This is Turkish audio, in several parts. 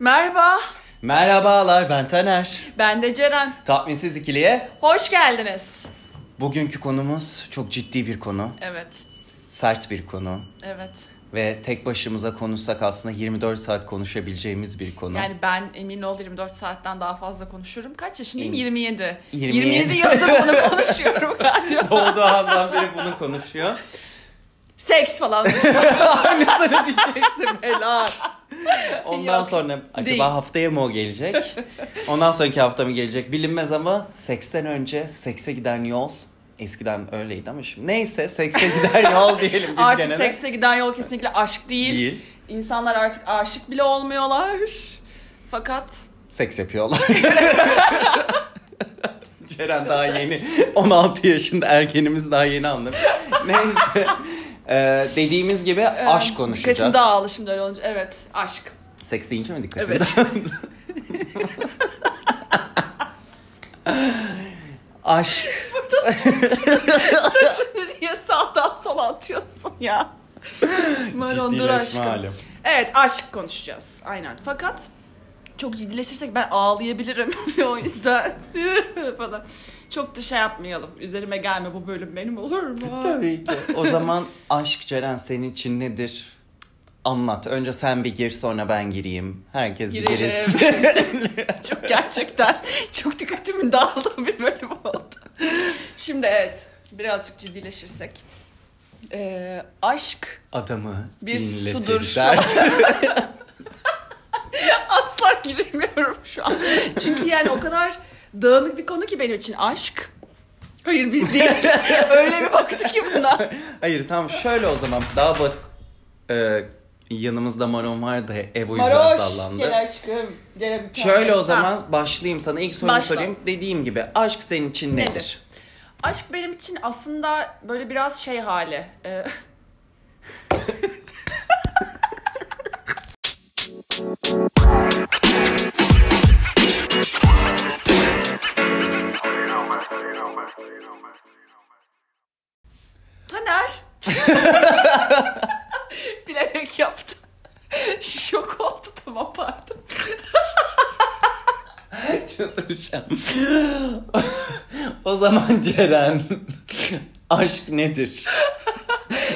Merhaba, Merhabalar ben Taner. ben de Ceren. Tatminsiz ikiliye. Hoş geldiniz. Bugünkü konumuz çok ciddi bir konu. Evet, Sert bir konu. evet. Ve tek başımıza konuşsak aslında 24 saat konuşabileceğimiz bir konu. Yani ben emin ol 24 saatten daha fazla konuşurum. Kaç yaşındayım? Emin. 27. 27. 27 yıldır bunu konuşuyorum galiba. Doğduğu andan beri bunu konuşuyor. Seks falan. Aynısını diyecektim helal. Ondan Yok, sonra acaba değil. haftaya mı o gelecek? Ondan sonraki hafta mı gelecek bilinmez ama seksten önce sekse giden yol eskiden öyleydi ama şimdi neyse sekse giden yol diyelim biz artık gene de. sekse giden yol kesinlikle aşk değil. Değil. İnsanlar artık aşık bile olmuyorlar. Fakat Seks yapıyorlar. Ceren daha yeni 16 yaşında ergenimiz daha yeni anlamış. Neyse. Ee, dediğimiz gibi aşk konuşacağız. dikkatim dağıldı şimdi öyle olunca. Evet, aşk. Seks deyince mi dikkat Evet. aşk. Saçını niye sağdan sola atıyorsun ya? Maron dur Ciddileşme aşkım. hali. Evet aşk konuşacağız. Aynen. Fakat çok ciddileşirsek ben ağlayabilirim. o yüzden falan. Çok da şey yapmayalım. Üzerime gelme bu bölüm benim olur mu? Tabii ki. O zaman aşk Ceren senin için nedir? Anlat. Önce sen bir gir sonra ben gireyim. Herkes bir girsin. Girelim. çok gerçekten çok dikkatimin dağıldığı bir bölüm oldu. Şimdi evet birazcık ciddileşirsek. Ee, aşk Adamı Bir sudur şu dert. asla giremiyorum şu an. Çünkü yani o kadar dağınık bir konu ki benim için aşk. Hayır biz değil. Öyle bir baktı ki buna. Hayır tamam şöyle o zaman daha basit. Ee, yanımızda Maron var da Evo yüzüne Maroş sallandı. gel aşkım. Gel bir Şöyle o zaman Ha. başlayayım sana. İlk soruyu Başla. sorayım. Dediğim gibi aşk senin için nedir? Nedir? Aşk benim için aslında böyle biraz şey hali. Ee, Taner. Bilerek yaptı. Şok oldu tamam pardon. Çıldıracağım. o zaman Ceren aşk nedir?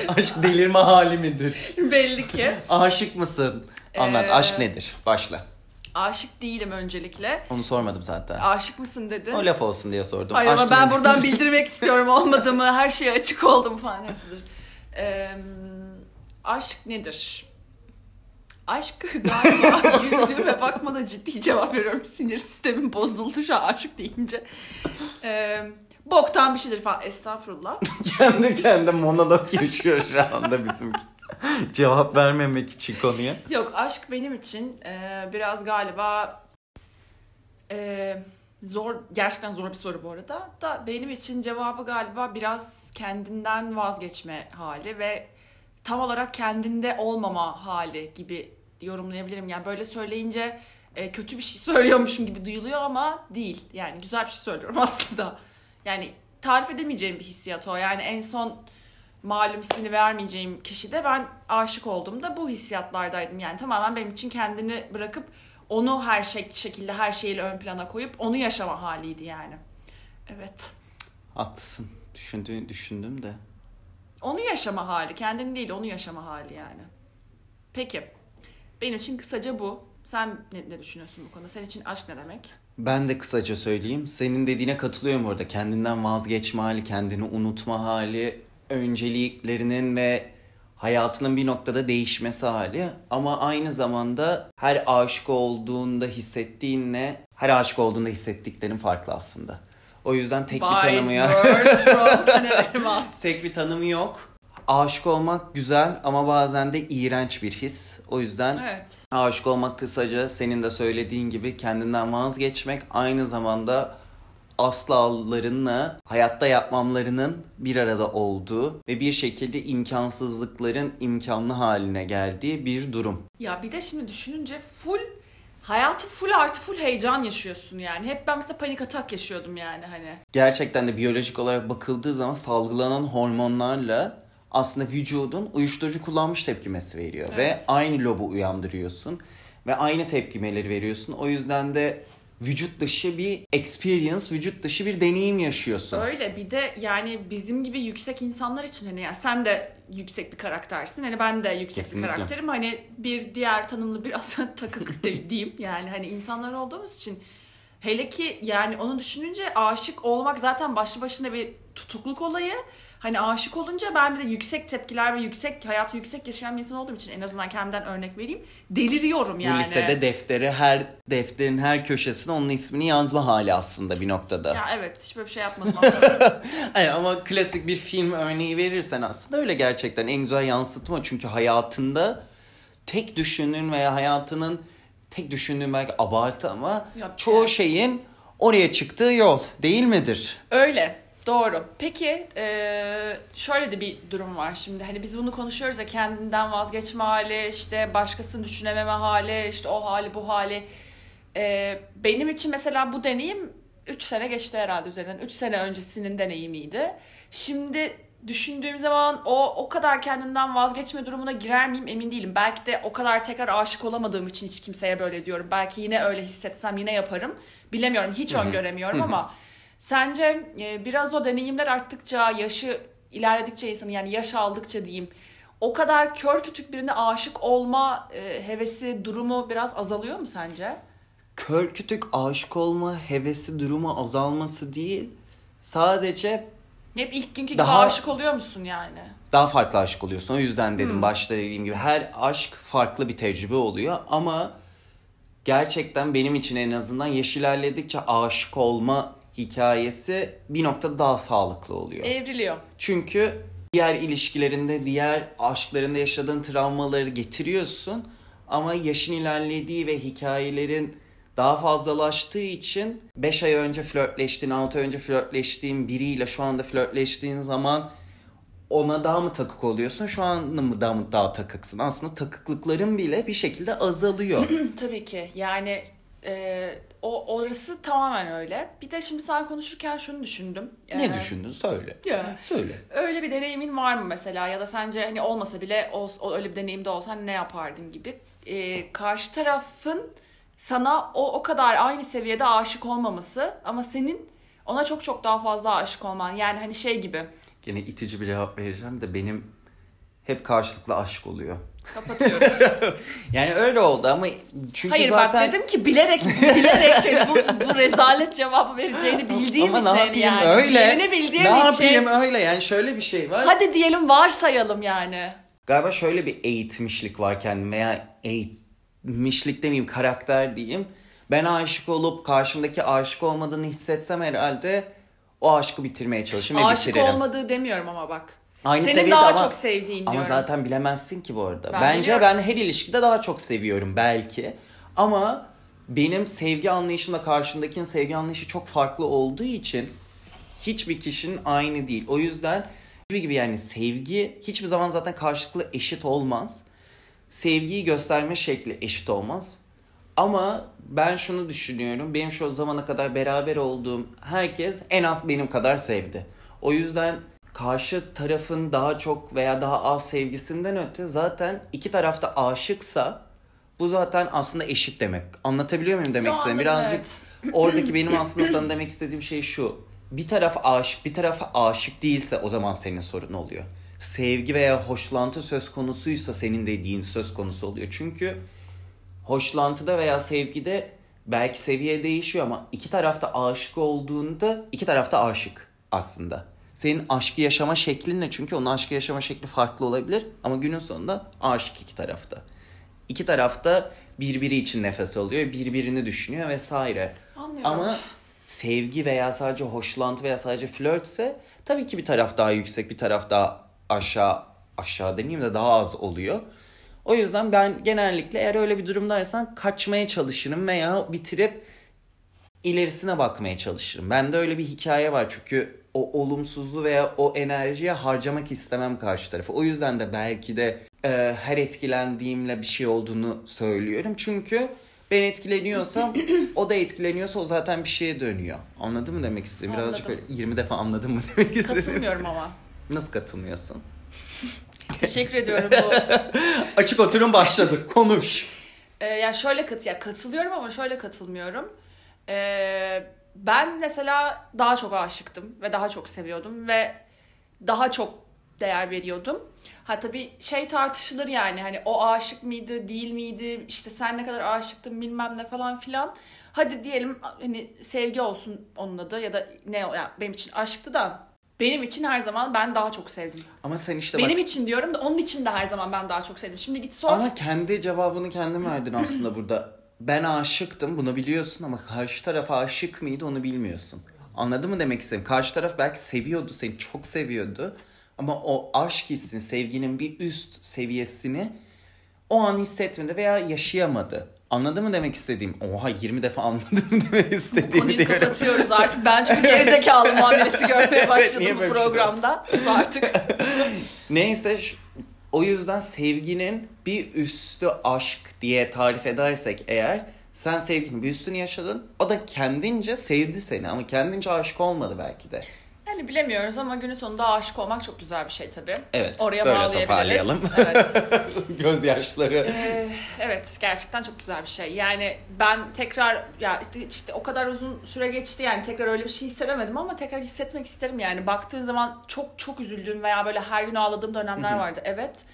aşk delirme hali midir? Belli ki. Aşık mısın? Anlat Ee, aşk nedir? Başla. Aşık değilim öncelikle. Onu sormadım zaten. Aşık mısın dedi. O laf olsun diye sordum. Hayır Aşk ama ben buradan bildirmek istiyorum olmadığımı, her şeye açık oldum falan. Ee, aşk nedir? Aşk galiba güldüğüme bakma da ciddi cevap veriyorum. Sinir sistemim bozuldu şu an aşık deyince. Ee, boktan bir şeydir falan. Estağfurullah. Kendi kendine monolog yaşıyor şu anda bizimki. Cevap vermemek için konuya. Yok aşk benim için e, biraz galiba e, zor gerçekten zor bir soru bu arada da benim için cevabı galiba biraz kendinden vazgeçme hali ve tam olarak kendinde olmama hali gibi yorumlayabilirim. Yani böyle söyleyince e, kötü bir şey söylüyormuşum gibi duyuluyor ama değil. Yani güzel bir şey söylüyorum aslında. Yani tarif edemeyeceğim bir hissiyat o. Yani en son malum ismini vermeyeceğim kişi de ben aşık olduğumda bu hissiyatlardaydım. Yani tamamen benim için kendini bırakıp onu her şey, şekilde her şeyle ön plana koyup onu yaşama haliydi yani. Evet. Haklısın. Düşündüğün düşündüm de. Onu yaşama hali. Kendini değil onu yaşama hali yani. Peki. Benim için kısaca bu. Sen ne, ne düşünüyorsun bu konuda? Senin için aşk ne demek? Ben de kısaca söyleyeyim. Senin dediğine katılıyorum orada. Kendinden vazgeçme hali, kendini unutma hali, önceliklerinin ve hayatının bir noktada değişmesi hali. Ama aynı zamanda her aşık olduğunda hissettiğinle her aşık olduğunda hissettiklerin farklı aslında. O yüzden tek bir tanımı ya. tek bir tanımı yok. Aşık olmak güzel ama bazen de iğrenç bir his. O yüzden Evet. Aşık olmak kısaca senin de söylediğin gibi kendinden vazgeçmek aynı zamanda aslalarınla hayatta yapmamlarının bir arada olduğu ve bir şekilde imkansızlıkların imkanlı haline geldiği bir durum. Ya bir de şimdi düşününce full hayatı full artı full heyecan yaşıyorsun yani. Hep ben mesela panik atak yaşıyordum yani hani. Gerçekten de biyolojik olarak bakıldığı zaman salgılanan hormonlarla aslında vücudun uyuşturucu kullanmış tepkimesi veriyor ve Evet. aynı lobu uyandırıyorsun. ve aynı tepkimeleri veriyorsun. O yüzden de vücut dışı bir experience, vücut dışı bir deneyim yaşıyorsun. Öyle bir de yani bizim gibi yüksek insanlar için hani yani sen de yüksek bir karaktersin. Hani ben de yüksek Kesinlikle. bir karakterim. Hani bir diğer tanımlı biraz takık diyeyim. Yani hani insanlar olduğumuz için hele ki yani onu düşününce aşık olmak zaten başlı başına bir tutukluk olayı. Hani aşık olunca ben bir de yüksek tepkiler ve yüksek hayatı yüksek yaşayan bir insan olduğum için en azından kendimden örnek vereyim. Deliriyorum yani. Bu lisede defteri her defterin her köşesine onun ismini yazma hali aslında bir noktada. Ya evet hiç böyle bir şey yapmadım. Hayır, ama klasik bir film örneği verirsen aslında öyle gerçekten en güzel yansıtma. Çünkü hayatında tek düşündüğün veya hayatının tek düşündüğün belki abartı ama Yok, çoğu evet. şeyin oraya çıktığı yol değil midir? Öyle. Doğru. Peki eee, şöyle de bir durum var şimdi. Hani biz bunu konuşuyoruz ya kendinden vazgeçme hali, işte başkasını düşünememe hali, işte o hali bu hali. Eee, benim için mesela bu deneyim 3 sene geçti herhalde üzerinden. 3 sene öncesinin deneyimiydi. Şimdi düşündüğüm zaman o o kadar kendinden vazgeçme durumuna girer miyim emin değilim. Belki de o kadar tekrar aşık olamadığım için hiç kimseye böyle diyorum. Belki yine öyle hissetsem yine yaparım. Bilemiyorum. Hiç öngöremiyorum ama Sence e, biraz o deneyimler arttıkça, yaşı ilerledikçe insanın yani yaş aldıkça diyeyim o kadar kör kütük birine aşık olma e, hevesi durumu biraz azalıyor mu sence? Kör kütük aşık olma hevesi durumu azalması değil. Sadece Hep ilk günkü gibi Daha- aşık oluyor musun yani? daha farklı aşık oluyorsun. O yüzden dedim başta dediğim gibi her aşk farklı bir tecrübe oluyor ama gerçekten benim için en azından yaş ilerledikçe aşık olma hikayesi bir noktada daha sağlıklı oluyor. Evriliyor. Çünkü diğer ilişkilerinde, diğer aşklarında yaşadığın travmaları getiriyorsun ama yaşın ilerlediği ve hikayelerin daha fazlalaştığı için 5 ay önce flörtleştiğin, 6 ay önce flörtleştiğin biriyle şu anda flörtleştiğin zaman ona daha mı takık oluyorsun? Şu an mı daha mı daha takıksın? Aslında takıklıkların bile bir şekilde azalıyor. Tabii ki yani e, o orası tamamen öyle. Bir de şimdi sen konuşurken şunu düşündüm. ne E, düşündün? Söyle. Ya. Söyle. Öyle bir deneyimin var mı mesela ya da sence hani olmasa bile o, öyle bir deneyimde olsan ne yapardın gibi. Ee, karşı tarafın sana o o kadar aynı seviyede aşık olmaması ama senin ona çok çok daha fazla aşık olman. Yani hani şey gibi Gene itici bir cevap vereceğim de benim hep karşılıklı aşk oluyor. kapatıyoruz. Yani öyle oldu ama çünkü Hayır zaten... bak dedim ki bilerek bilerek şey, bu, bu rezalet cevabı vereceğini bildiğim ama için ne yapayım yani. öyle. Ciğerini bildiğim ne için. yapayım öyle yani şöyle bir şey var. Hadi diyelim varsayalım yani. Galiba şöyle bir eğitmişlik var kendime veya eğitmişlik demeyeyim karakter diyeyim. Ben aşık olup karşımdaki aşık olmadığını hissetsem herhalde o aşkı bitirmeye çalışırım ve Aşık bitiririm. olmadığı demiyorum ama bak. Aynı Senin seviyede daha ama- çok sevdiğin Ama diyorum. zaten bilemezsin ki bu arada. Ben Bence biliyorum. ben her ilişkide daha çok seviyorum belki. Ama benim sevgi anlayışımla karşındakinin sevgi anlayışı çok farklı olduğu için hiçbir kişinin aynı değil. O yüzden gibi gibi yani sevgi hiçbir zaman zaten karşılıklı eşit olmaz. Sevgiyi gösterme şekli eşit olmaz. Ama ben şunu düşünüyorum. Benim şu zamana kadar beraber olduğum herkes en az benim kadar sevdi. O yüzden karşı tarafın daha çok veya daha az sevgisinden öte zaten iki tarafta aşıksa bu zaten aslında eşit demek. Anlatabiliyor muyum demek anladım, Birazcık oradaki benim aslında sana demek istediğim şey şu. Bir taraf aşık, bir tarafa aşık değilse o zaman senin sorun oluyor. Sevgi veya hoşlantı söz konusuysa senin dediğin söz konusu oluyor. Çünkü hoşlantıda veya sevgide belki seviye değişiyor ama iki tarafta aşık olduğunda iki tarafta aşık aslında. Senin aşkı yaşama şeklin ne? Çünkü onun aşkı yaşama şekli farklı olabilir ama günün sonunda aşık iki tarafta. İki tarafta birbiri için nefes alıyor, birbirini düşünüyor vesaire. Anlıyorum. Ama sevgi veya sadece hoşlantı veya sadece flörtse tabii ki bir taraf daha yüksek, bir taraf daha aşağı aşağı demeyeyim de daha az oluyor. O yüzden ben genellikle eğer öyle bir durumdaysan kaçmaya çalışırım veya bitirip ilerisine bakmaya çalışırım. Bende öyle bir hikaye var çünkü o olumsuzluğu veya o enerjiye harcamak istemem karşı tarafı. O yüzden de belki de e, her etkilendiğimle bir şey olduğunu söylüyorum. Çünkü ben etkileniyorsam o da etkileniyorsa o zaten bir şeye dönüyor. Anladın mı demek istedim? Birazcık böyle 20 defa anladın mı demek istedim. Katılmıyorum ama. Nasıl katılmıyorsun? Teşekkür ediyorum bu. Açık oturum başladı. Konuş. Ee, yani şöyle kat ya katılıyorum ama şöyle katılmıyorum. Ee, ben mesela daha çok aşıktım ve daha çok seviyordum ve daha çok değer veriyordum. Ha tabii şey tartışılır yani hani o aşık mıydı değil miydi işte sen ne kadar aşıktın bilmem ne falan filan. Hadi diyelim hani sevgi olsun onun adı ya da ne yani benim için aşktı da benim için her zaman ben daha çok sevdim. Ama sen işte benim bak... için diyorum da onun için de her zaman ben daha çok sevdim. Şimdi git sor. Ama kendi cevabını kendin verdin aslında burada. Ben aşıktım bunu biliyorsun ama karşı taraf aşık mıydı onu bilmiyorsun. Anladın mı demek istedim? Karşı taraf belki seviyordu seni çok seviyordu. Ama o aşk hissini, sevginin bir üst seviyesini o an hissetmedi veya yaşayamadı. Anladın mı demek istediğim? Oha 20 defa anladım demek istediğimi Konuyu diyorum. kapatıyoruz artık. Ben çünkü gerizekalı muamelesi görmeye başladım bu şey programda. Sus artık. Neyse o yüzden sevginin bir üstü aşk diye tarif edersek eğer sen sevginin bir üstünü yaşadın o da kendince sevdi seni ama kendince aşık olmadı belki de. Yani bilemiyoruz ama günün sonunda aşık olmak çok güzel bir şey tabii. Evet, Oraya böyle toparlayalım. Evet. Gözyaşları. Ee, evet gerçekten çok güzel bir şey. Yani ben tekrar ya işte, işte o kadar uzun süre geçti yani tekrar öyle bir şey hissedemedim ama tekrar hissetmek isterim yani. Baktığın zaman çok çok üzüldüğüm veya böyle her gün ağladığım dönemler vardı. Evet.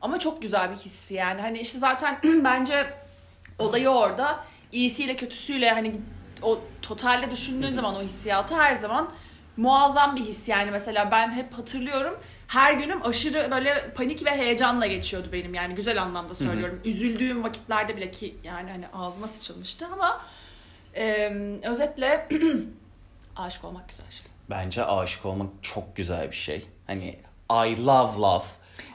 Ama çok güzel bir hissi yani. Hani işte zaten bence olayı orada iyisiyle kötüsüyle hani o totalde düşündüğün zaman o hissiyatı her zaman muazzam bir his yani mesela ben hep hatırlıyorum her günüm aşırı böyle panik ve heyecanla geçiyordu benim yani güzel anlamda söylüyorum. Üzüldüğüm vakitlerde bile ki yani hani ağzıma sıçılmıştı ama e, özetle aşık olmak güzel şey. Bence aşık olmak çok güzel bir şey. Hani I love love.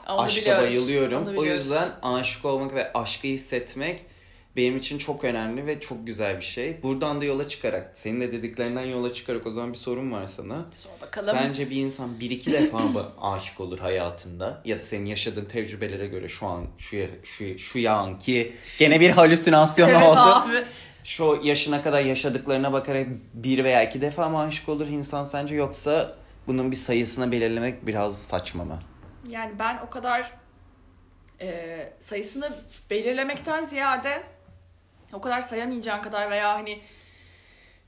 Onu Aşka biliyoruz, bayılıyorum. O yüzden aşık olmak ve aşkı hissetmek benim için çok önemli ve çok güzel bir şey. Buradan da yola çıkarak, senin de dediklerinden yola çıkarak o zaman bir sorum var sana. Sor bakalım. Sence bir insan bir iki defa mı aşık olur hayatında? Ya da senin yaşadığın tecrübelere göre şu an, şu, şu, şu yan ki gene bir halüsinasyon evet oldu. abi. Şu yaşına kadar yaşadıklarına bakarak bir veya iki defa mı aşık olur insan sence yoksa bunun bir sayısını belirlemek biraz saçma mı? Yani ben o kadar e, sayısını belirlemekten ziyade o kadar sayamayacağın kadar veya hani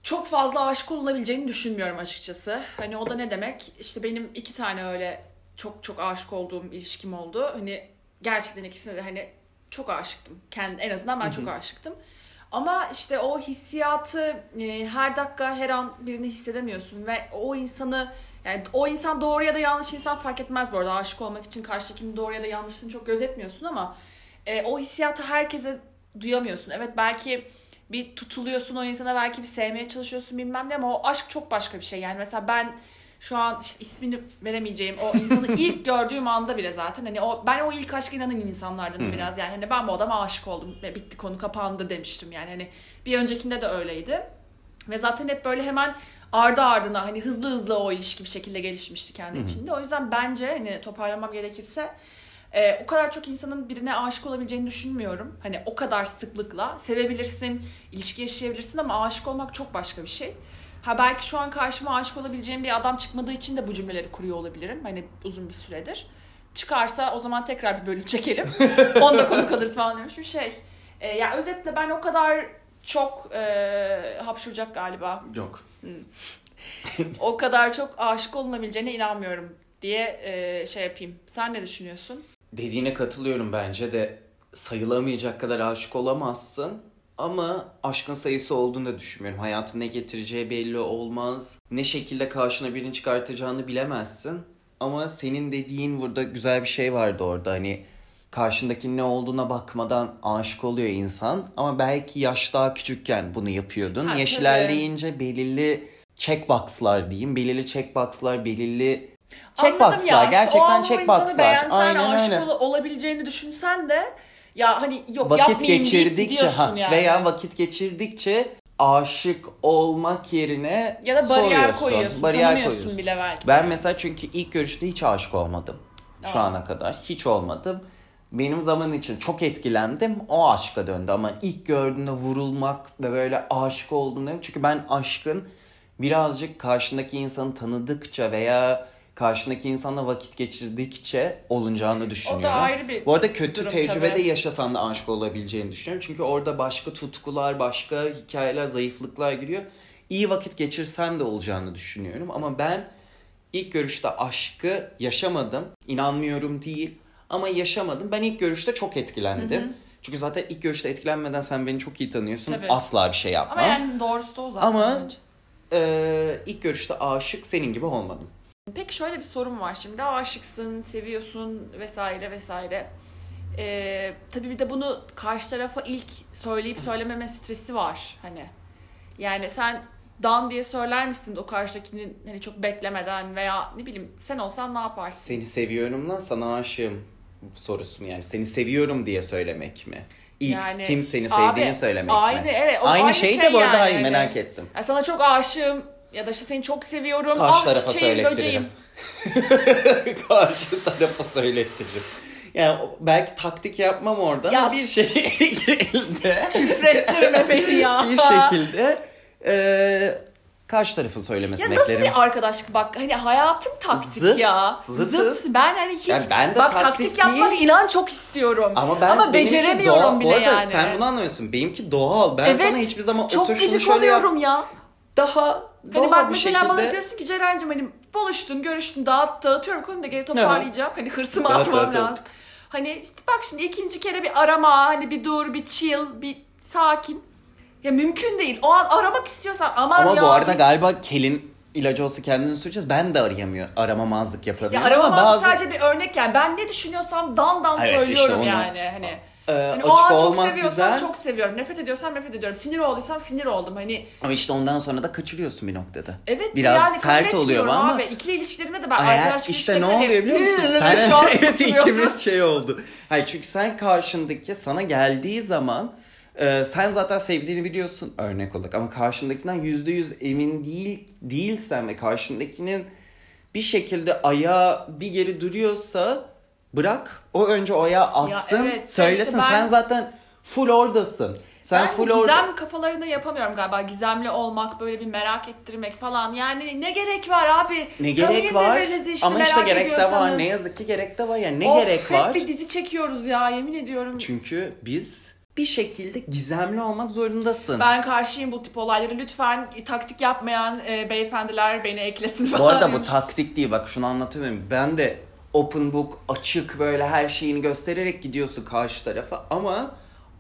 çok fazla aşık olabileceğini düşünmüyorum açıkçası. Hani o da ne demek? İşte benim iki tane öyle çok çok aşık olduğum ilişkim oldu. Hani gerçekten ikisine de hani çok aşıktım. Kendi, en azından ben çok aşıktım. Ama işte o hissiyatı e, her dakika her an birini hissedemiyorsun ve o insanı yani o insan doğru ya da yanlış insan fark etmez bu arada. Aşık olmak için karşıdakinin doğru ya da yanlışını çok gözetmiyorsun ama e, o hissiyatı herkese duyamıyorsun. Evet belki bir tutuluyorsun o insana belki bir sevmeye çalışıyorsun bilmem ne ama o aşk çok başka bir şey. Yani mesela ben şu an işte ismini veremeyeceğim o insanı ilk gördüğüm anda bile zaten hani o ben o ilk aşka inanan insanlardanım biraz yani hani ben bu adama aşık oldum ve bitti konu kapandı demiştim yani hani bir öncekinde de öyleydi. Ve zaten hep böyle hemen ardı ardına hani hızlı hızlı o ilişki bir şekilde gelişmişti kendi içinde. O yüzden bence hani toparlamam gerekirse e, o kadar çok insanın birine aşık olabileceğini düşünmüyorum. Hani o kadar sıklıkla sevebilirsin, ilişki yaşayabilirsin ama aşık olmak çok başka bir şey. Ha belki şu an karşıma aşık olabileceğim bir adam çıkmadığı için de bu cümleleri kuruyor olabilirim. Hani uzun bir süredir. Çıkarsa o zaman tekrar bir bölüm çekelim. Onda konuk alırız falan demiş bir şey. E, ya özetle ben o kadar çok e, hapşuracak galiba. Yok. O kadar çok aşık olunabileceğine inanmıyorum diye e, şey yapayım. Sen ne düşünüyorsun? Dediğine katılıyorum bence de sayılamayacak kadar aşık olamazsın. Ama aşkın sayısı olduğunu da düşünmüyorum. Hayatın ne getireceği belli olmaz. Ne şekilde karşına birini çıkartacağını bilemezsin. Ama senin dediğin burada güzel bir şey vardı orada. Hani karşındakinin ne olduğuna bakmadan aşık oluyor insan. Ama belki yaş daha küçükken bunu yapıyordun. Ha, Yaş ilerleyince belirli checkboxlar diyeyim. Belirli checkboxlar, belirli checkboxlar. ya, işte gerçekten insanı checkboxlar. Aynen aşık öyle. ol- olabileceğini düşünsen de ya hani yok vakit yapmayayım geçirdikçe gidiyorsun ha, yani. veya vakit geçirdikçe aşık olmak yerine ya da bariyer soruyorsun, koyuyorsun, bariyer tanımıyorsun koyuyorsun. bile belki. Ben mesela çünkü ilk görüşte hiç aşık olmadım şu Aa. ana kadar. Hiç olmadım. Benim zaman için çok etkilendim. O aşka döndü ama ilk gördüğümde vurulmak ve böyle aşık olduğumda çünkü ben aşkın birazcık karşındaki insanı tanıdıkça veya karşındaki insanla vakit geçirdikçe olunacağını düşünüyorum. ayrı bir Bu arada kötü durum tecrübede tabii. yaşasan da aşık olabileceğini düşünüyorum. Çünkü orada başka tutkular, başka hikayeler, zayıflıklar giriyor. İyi vakit geçirsen de olacağını düşünüyorum. Ama ben ilk görüşte aşkı yaşamadım. İnanmıyorum değil ama yaşamadım. Ben ilk görüşte çok etkilendim. Çünkü zaten ilk görüşte etkilenmeden sen beni çok iyi tanıyorsun. Tabii. Asla bir şey yapmam. Ama yani doğrusu da o zaten. Ama- bence. Ee, ilk görüşte aşık senin gibi olmadım. Peki şöyle bir sorum var şimdi. Aşıksın, seviyorsun vesaire vesaire. Ee, tabii bir de bunu karşı tarafa ilk söyleyip söylememe stresi var hani. Yani sen dan diye söyler misin o karşıdakinin hani çok beklemeden veya ne bileyim sen olsan ne yaparsın? Seni seviyorum lan sana aşığım sorusu mu yani? Seni seviyorum diye söylemek mi? İlk Yani, kim seni sevdiğini abi, söylemek aynı, mi? evet, aynı, aynı şey, şey de bu arada yani, hayır, hani. merak ettim. Ya sana çok aşığım ya da işte seni çok seviyorum. Karşı ah tarafa çiçeğim, böceğim. Karşı tarafa söylettiririm. Yani belki taktik yapmam orada Ya ama bir şekilde Küfrettirme beni ya. bir şekilde e, karşı tarafın söylemesini Ya nasıl beklerim. bir arkadaşlık bak hani hayatım taktik Zıt, ya. zıtız. Ben hani hiç Yani ben de bak taktik taktik, yapmak değil. inan çok istiyorum. Ama ben Ama beceremiyorum doğal. bile Bu arada yani. sen bunu anlamıyorsun. Benimki doğal. Ben evet. sana hiçbir zaman otur şunu şöyle yap. oluyorum ya. Daha Hani bak mesela şekilde. bana diyorsun ki Ceren'cim hani buluştun, görüştün, dağıt, dağıtıyorum konuyu da geri toparlayacağım. Hani hırsımı Evet, atmam evet, evet. lazım. Hani işte bak şimdi ikinci kere bir arama, hani bir dur, bir chill, bir sakin. Ya mümkün değil. O an aramak istiyorsan aman Ama ya. bu arada galiba kelin ilacı olsa kendini süreceğiz. Ben de arayamıyor. Aramamazlık Ya yapabiliyorum. aramamazlık ama bazı sadece bir örnek yani. Ben ne düşünüyorsam dan dan Evet, işte söylüyorum onu- yani. Hani, e, hani o açık an çok olmak seviyorsam güzel. çok seviyorum. Nefret ediyorsam nefret ediyorum. Sinir olduysam sinir oldum. Hani Ama işte ondan sonra da kaçırıyorsun bir noktada. evet Biraz yani sert oluyor etmiyorum ama Abi. İkili ilişkilerimde de ben Eğer arkadaşlık işte ne oluyor biliyor musun? Sen Şu an Evet, ikimiz şey oldu. Hayır çünkü sen karşındaki sana geldiği zaman e, sen zaten sevdiğini biliyorsun örnek olarak ama karşındakinden yüzde yüz emin değil değilsen ve karşındakinin bir şekilde ayağı bir geri duruyorsa bırak o önce o ayağı atsın evet, söylesin işte ben- sen zaten full oradasın. Sen ben full gizem orada. kafalarında yapamıyorum galiba. Gizemli olmak, böyle bir merak ettirmek falan. Yani ne gerek var abi? Ne Tanıyın gerek var? işte Ama işte gerek de var. Ne yazık ki gerek de var. Yani ne Of, gerek hep var? bir dizi çekiyoruz ya yemin ediyorum. Çünkü biz bir şekilde gizemli olmak zorundasın. Ben karşıyım bu tip olaylara. Lütfen taktik yapmayan e, beyefendiler beni eklesin Bu falan. arada bu taktik değil bak şunu anlatamıyorum. Ben de open book açık böyle her şeyini göstererek gidiyorsun karşı tarafa ama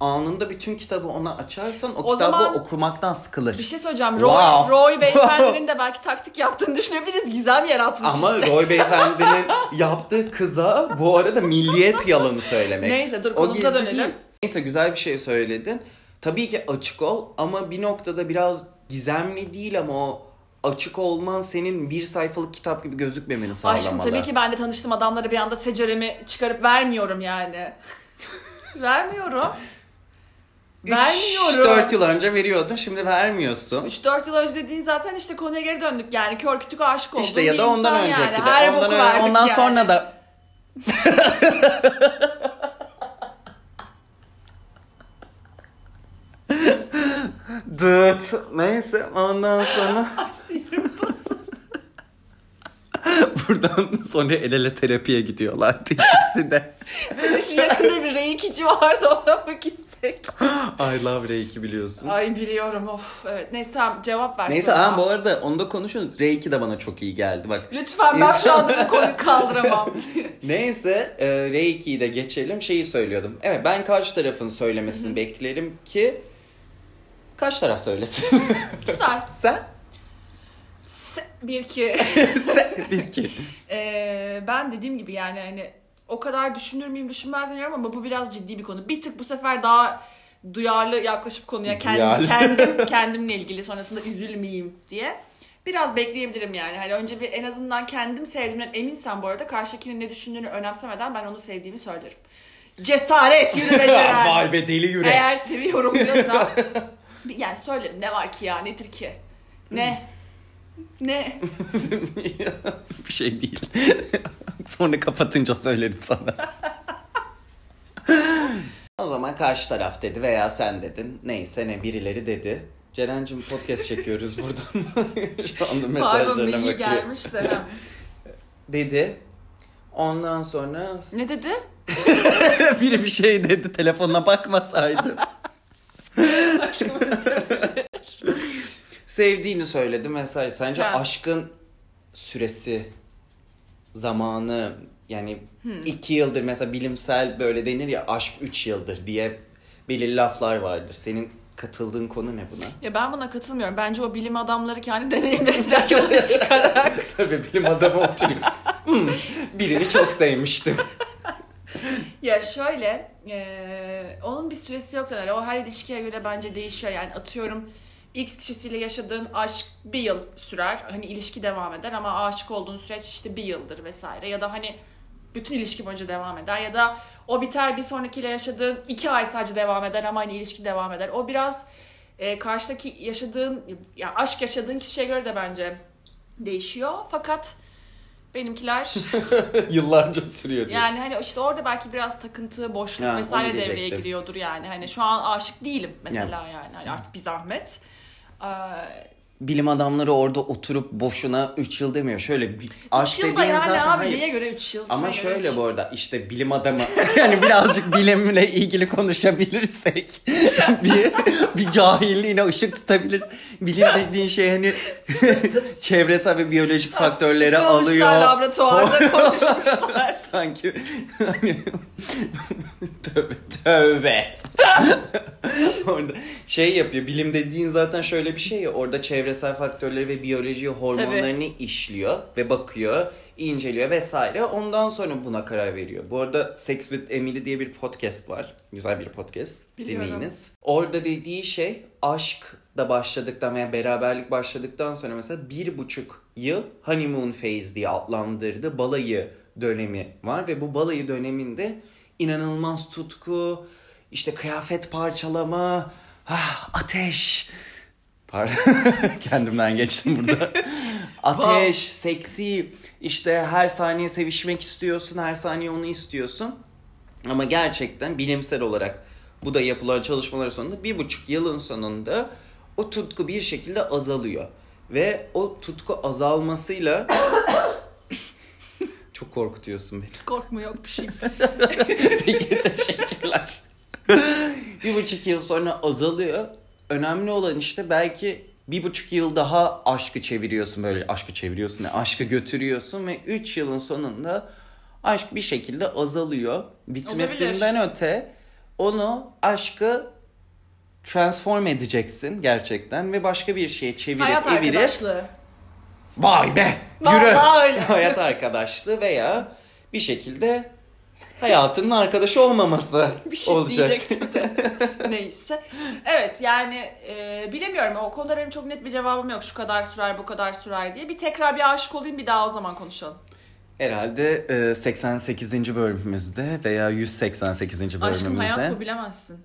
anında bütün kitabı ona açarsan o, O kitabı zaman okurmaktan sıkılır. Bir şey söyleyeceğim. Roy, Wow. Roy beyefendinin de belki taktik yaptığını düşünebiliriz. Gizem yaratmış Ama işte. Roy Beyefendi'nin yaptığı kıza bu arada milliyet yalanı söylemek. Neyse, dur, konumuza dönelim. değil. Neyse güzel bir şey söyledin. Tabii ki açık ol ama bir noktada biraz gizemli değil ama o açık olman senin bir sayfalık kitap gibi gözükmemeni sağlamalı. Aşkım tabii ki ben de tanıştığım adamlara bir anda seceremi çıkarıp vermiyorum yani. vermiyorum. Vermiyorum. 4 yıl önce veriyordun şimdi vermiyorsun. 3-4 yıl önce dediğin zaten işte konuya geri döndük yani kör kütük aşık olduğum İşte ya da ondan önceki yani. de. Her ondan ön- ondan yani. sonra da Dıt. Neyse ondan sonra Ay sinirim bozuldu. buradan sonra el ele terapiye gidiyorlar ikisi de. Senin şu yakında bir reikici vardı ona mı gitsek? I love Reiki biliyorsun. Ay biliyorum of. Evet neyse tamam cevap ver. Neyse sonra. ha bu arada onu da konuşuyoruz. Reiki de bana çok iyi geldi bak. Lütfen ben şu anda bu konuyu kaldıramam. Neyse e, Reiki'yi de geçelim. Şeyi söylüyordum. Evet ben karşı tarafın söylemesini beklerim ki karşı taraf söylesin. Güzel. Sen? Se- Bir ki. Sen bir ki. Ee, ben dediğim gibi yani hani o kadar düşünür müyüm düşünmez miyim ama bu biraz ciddi bir konu. Bir tık bu sefer daha duyarlı yaklaşıp konuya kendim, Duyarlı. kendim kendimle ilgili sonrasında üzülmeyeyim diye. Biraz bekleyebilirim yani. Hani önce bir en azından kendim sevdiğimden eminsem bu arada karşıdakinin ne düşündüğünü önemsemeden ben onu sevdiğimi söylerim. Cesaret yürü be Ceren. Vay be deli yürek. Eğer seviyorum diyorsam bir- yani söylerim ne var ki ya nedir ki? Ne? Ne? bir şey değil. Sonra kapatınca söylerim sana. o zaman karşı taraf dedi veya sen dedin. Neyse ne birileri dedi. Ceren'cim podcast çekiyoruz buradan. Şu anda Pardon mesajlarına mail bakıyorum. gelmiş de. dedi. Ondan sonra... Ne dedi? Biri bir şey dedi telefonuna bakmasaydı. Dilerim. Sevdiğini söyledi mesaj. Sence Ha. aşkın süresi, zamanı yani Hmm. iki yıldır mesela bilimsel böyle denir ya aşk üç yıldır diye belirli laflar vardır. Senin katıldığın konu ne buna? Ya ben buna katılmıyorum. Bence o bilim adamları kendi deneyimlerinden yola çıkarak. Tabii bilim adamı oturuyor. Hmm, birini çok sevmiştim. ya şöyle, eee, onun bir süresi yok yani. O her ilişkiye göre bence değişiyor. Yani atıyorum X kişisiyle yaşadığın aşk bir yıl sürer. Hani ilişki devam eder ama aşık olduğun süreç işte bir yıldır vesaire. Ya da hani bütün ilişki boyunca devam eder. Ya da o biter bir sonrakiyle yaşadığın iki ay sadece devam eder ama hani ilişki devam eder. O biraz e, karşıdaki yaşadığın, ya aşk yaşadığın kişiye göre de bence değişiyor. Fakat benimkiler Yıllarca sürüyor diyor. yani hani işte orada belki biraz takıntı, boşluk Ha, vesaire devreye giriyordur yani. Hani şu an aşık değilim mesela yani. Hani artık bir zahmet. Ee, Bilim adamları orada oturup boşuna 3 yıl demiyor. Şöyle bir aşk dediğin yani zaten abi hayır. neye göre 3 yıl? Ama göre şöyle üç? bu arada işte bilim adamı yani birazcık bilimle ilgili konuşabilirsek bir, bir cahilliğine ışık tutabiliriz. Bilim dediğin şey hani çevresel ve biyolojik faktörleri alıyor. laboratuvarda konuşmuşlar. Sanki hani tövbe tövbe. orada şey yapıyor. Bilim dediğin zaten şöyle bir şey ya. Orada çevresel faktörleri ve biyoloji hormonlarını işliyor ve bakıyor, inceliyor vesaire. Ondan sonra buna karar veriyor. Bu arada Sex with Emily diye bir podcast var. Güzel bir podcast. Biliyorum. Dinleyiniz. Orada dediği şey aşk da başladıktan veya beraberlik başladıktan sonra mesela bir buçuk yıl honeymoon phase diye adlandırdı. Balayı dönemi var ve bu balayı döneminde inanılmaz tutku, işte kıyafet parçalama, ah, ateş. Pardon kendimden geçtim burada. ateş, seksi, işte her saniye sevişmek istiyorsun, her saniye onu istiyorsun. Ama gerçekten bilimsel olarak bu da yapılan çalışmalar sonunda bir buçuk yılın sonunda o tutku bir şekilde azalıyor. Ve o tutku azalmasıyla çok korkutuyorsun beni. Korkma yok bir şey. Peki teşekkürler. Bir buçuk yıl sonra azalıyor. Önemli olan işte belki bir buçuk yıl daha aşkı çeviriyorsun böyle aşkı çeviriyorsun ne aşkı götürüyorsun ve üç yılın sonunda aşk bir şekilde azalıyor. Bitmesinden öte onu aşkı transform edeceksin gerçekten ve başka bir şeye çevirip Hayat evirip arkadaşlığı. vay be yürü Vallahi öyle. hayat arkadaşlığı veya bir şekilde hayatının arkadaşı olmaması bir şey olacak. diyecektim de. Neyse. Evet yani e, bilemiyorum. O konuda benim çok net bir cevabım yok. Şu kadar sürer, bu kadar sürer diye. Bir tekrar bir aşık olayım bir daha o zaman konuşalım. Herhalde e, 88. bölümümüzde veya 188. bölümümüzde. Aşkım hayat bu bilemezsin.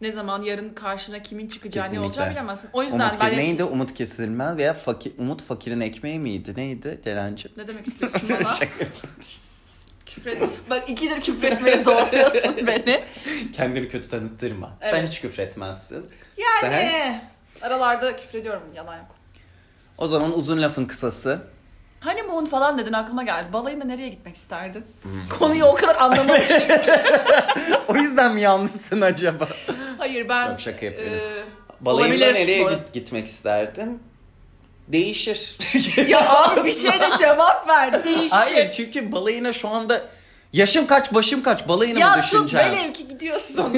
Ne zaman yarın karşına kimin çıkacağı ne Kesinlikle. olacağını bilemezsin. O yüzden Umut ben neydi? Umut kesilmez veya fakir, Umut fakirin ekmeği miydi? Neydi Ceren'ciğim? ne demek istiyorsun bana? Şaka. Küfret. Bak ikidir küfretmeye zorluyorsun beni. Kendini kötü tanıttırma. Sen Evet. hiç küfretmezsin. Yani aralarda küfrediyorum yalan yok. O zaman uzun lafın kısası. Honeymoon falan dedin aklıma geldi. Balayında nereye gitmek isterdin? Hmm. Konuyu o kadar anlamamışım. o yüzden mi yalnızsın acaba? Hayır ben... Yok, şaka yapıyorum. e, Balayında nereye git- gitmek isterdim? Değişir. Ya abi bir şey de cevap ver. Değişir. Hayır çünkü balayına şu anda yaşım kaç başım kaç balayını mı ya tut düşüneceğim? velev ki gidiyorsun.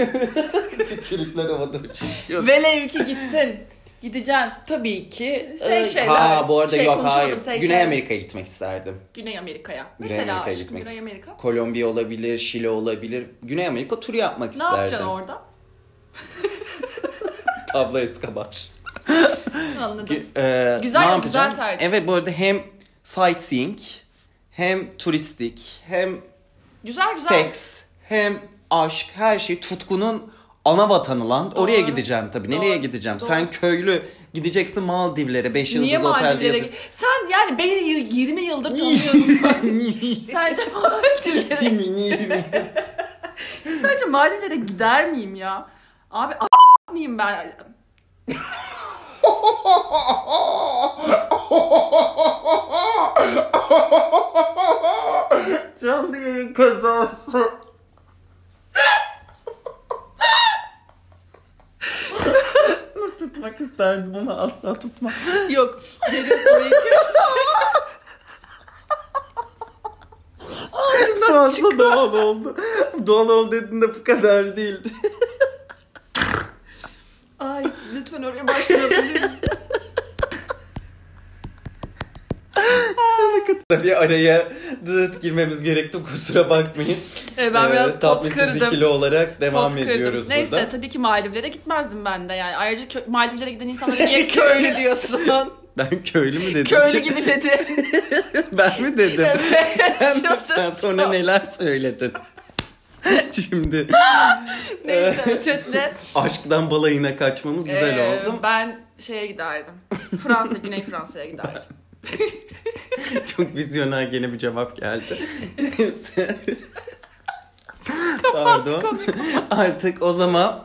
Çocuklar havada uçuşuyor. velev ki gittin. Gideceksin. Tabii ki. Seyşeller. e, Ha bu arada Şey, yok hayır. Seyşel. Güney Amerika'ya gitmek isterdim. Güney Amerika'ya. Güney Mesela Amerika'ya aşkım gitmek. Güney Amerika. Kolombiya olabilir, Şili olabilir. Güney Amerika turu yapmak Ne isterdim. yapacaksın orada? Pablo Escobar. Anladım. Ee, Güzel, ne güzel tercih. Evet bu arada hem sightseeing, hem turistik, hem Güzel güzel. seks, hem aşk, her şey tutkunun ana vatanı lan. Oraya Doğru. gideceğim tabii. Nereye Doğru. gideceğim? Doğru. Sen köylü gideceksin Maldivlere 5 Niye yıldız otelde Maldivlere... yatır- Sen yani beni y- 20 yıldır tanıyorsun. Sence Maldivlere... Sence Maldivlere gider miyim ya? Abi a- mıyım ben? Canlı yayın kazası. Tutmak isterdim ama asla tutma. Yok. Derin breakers. Fazla doğal oldu. Doğal ol dediğinde bu kadar değildi. Ay lütfen oraya başlayabilirim. Tabii araya dıt girmemiz gerekti kusura bakmayın. Evet, ben Ee, biraz pot kırdım. ikili olarak devam Pot kırdım. ediyoruz Neyse burada. tabii ki Maldivlere gitmezdim ben de yani. Ayrıca kö- Maldivlere giden insanlara niye köylü diyorsun? Ben köylü mü dedim? köylü gibi dedi. Ben mi dedim? evet. Sen, çok- sen sonra çok- neler söyledin? Şimdi Neyse özetle. aşktan balayına kaçmamız güzel Ee, oldu. Ben şeye giderdim. Fransa, Güney Fransa'ya giderdim. Çok vizyoner gene bir cevap geldi. Pardon. Artık o zaman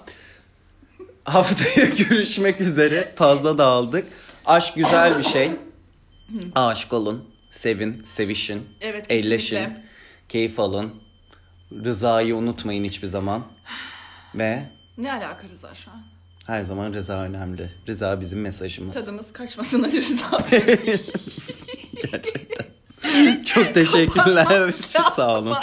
haftaya görüşmek üzere. Fazla dağıldık. Aşk güzel bir şey. Aşık olun. Sevin, sevişin. Evet, kesinlikle. Elleşin. Keyif alın. Rızayı unutmayın hiçbir zaman. Ve Ne alaka Rıza şu an? her zaman rıza önemli. Rıza bizim mesajımız. Tadımız kaçmasın Ali Rıza Bey. Gerçekten. Çok teşekkürler. Kapatmamız Sağ olun.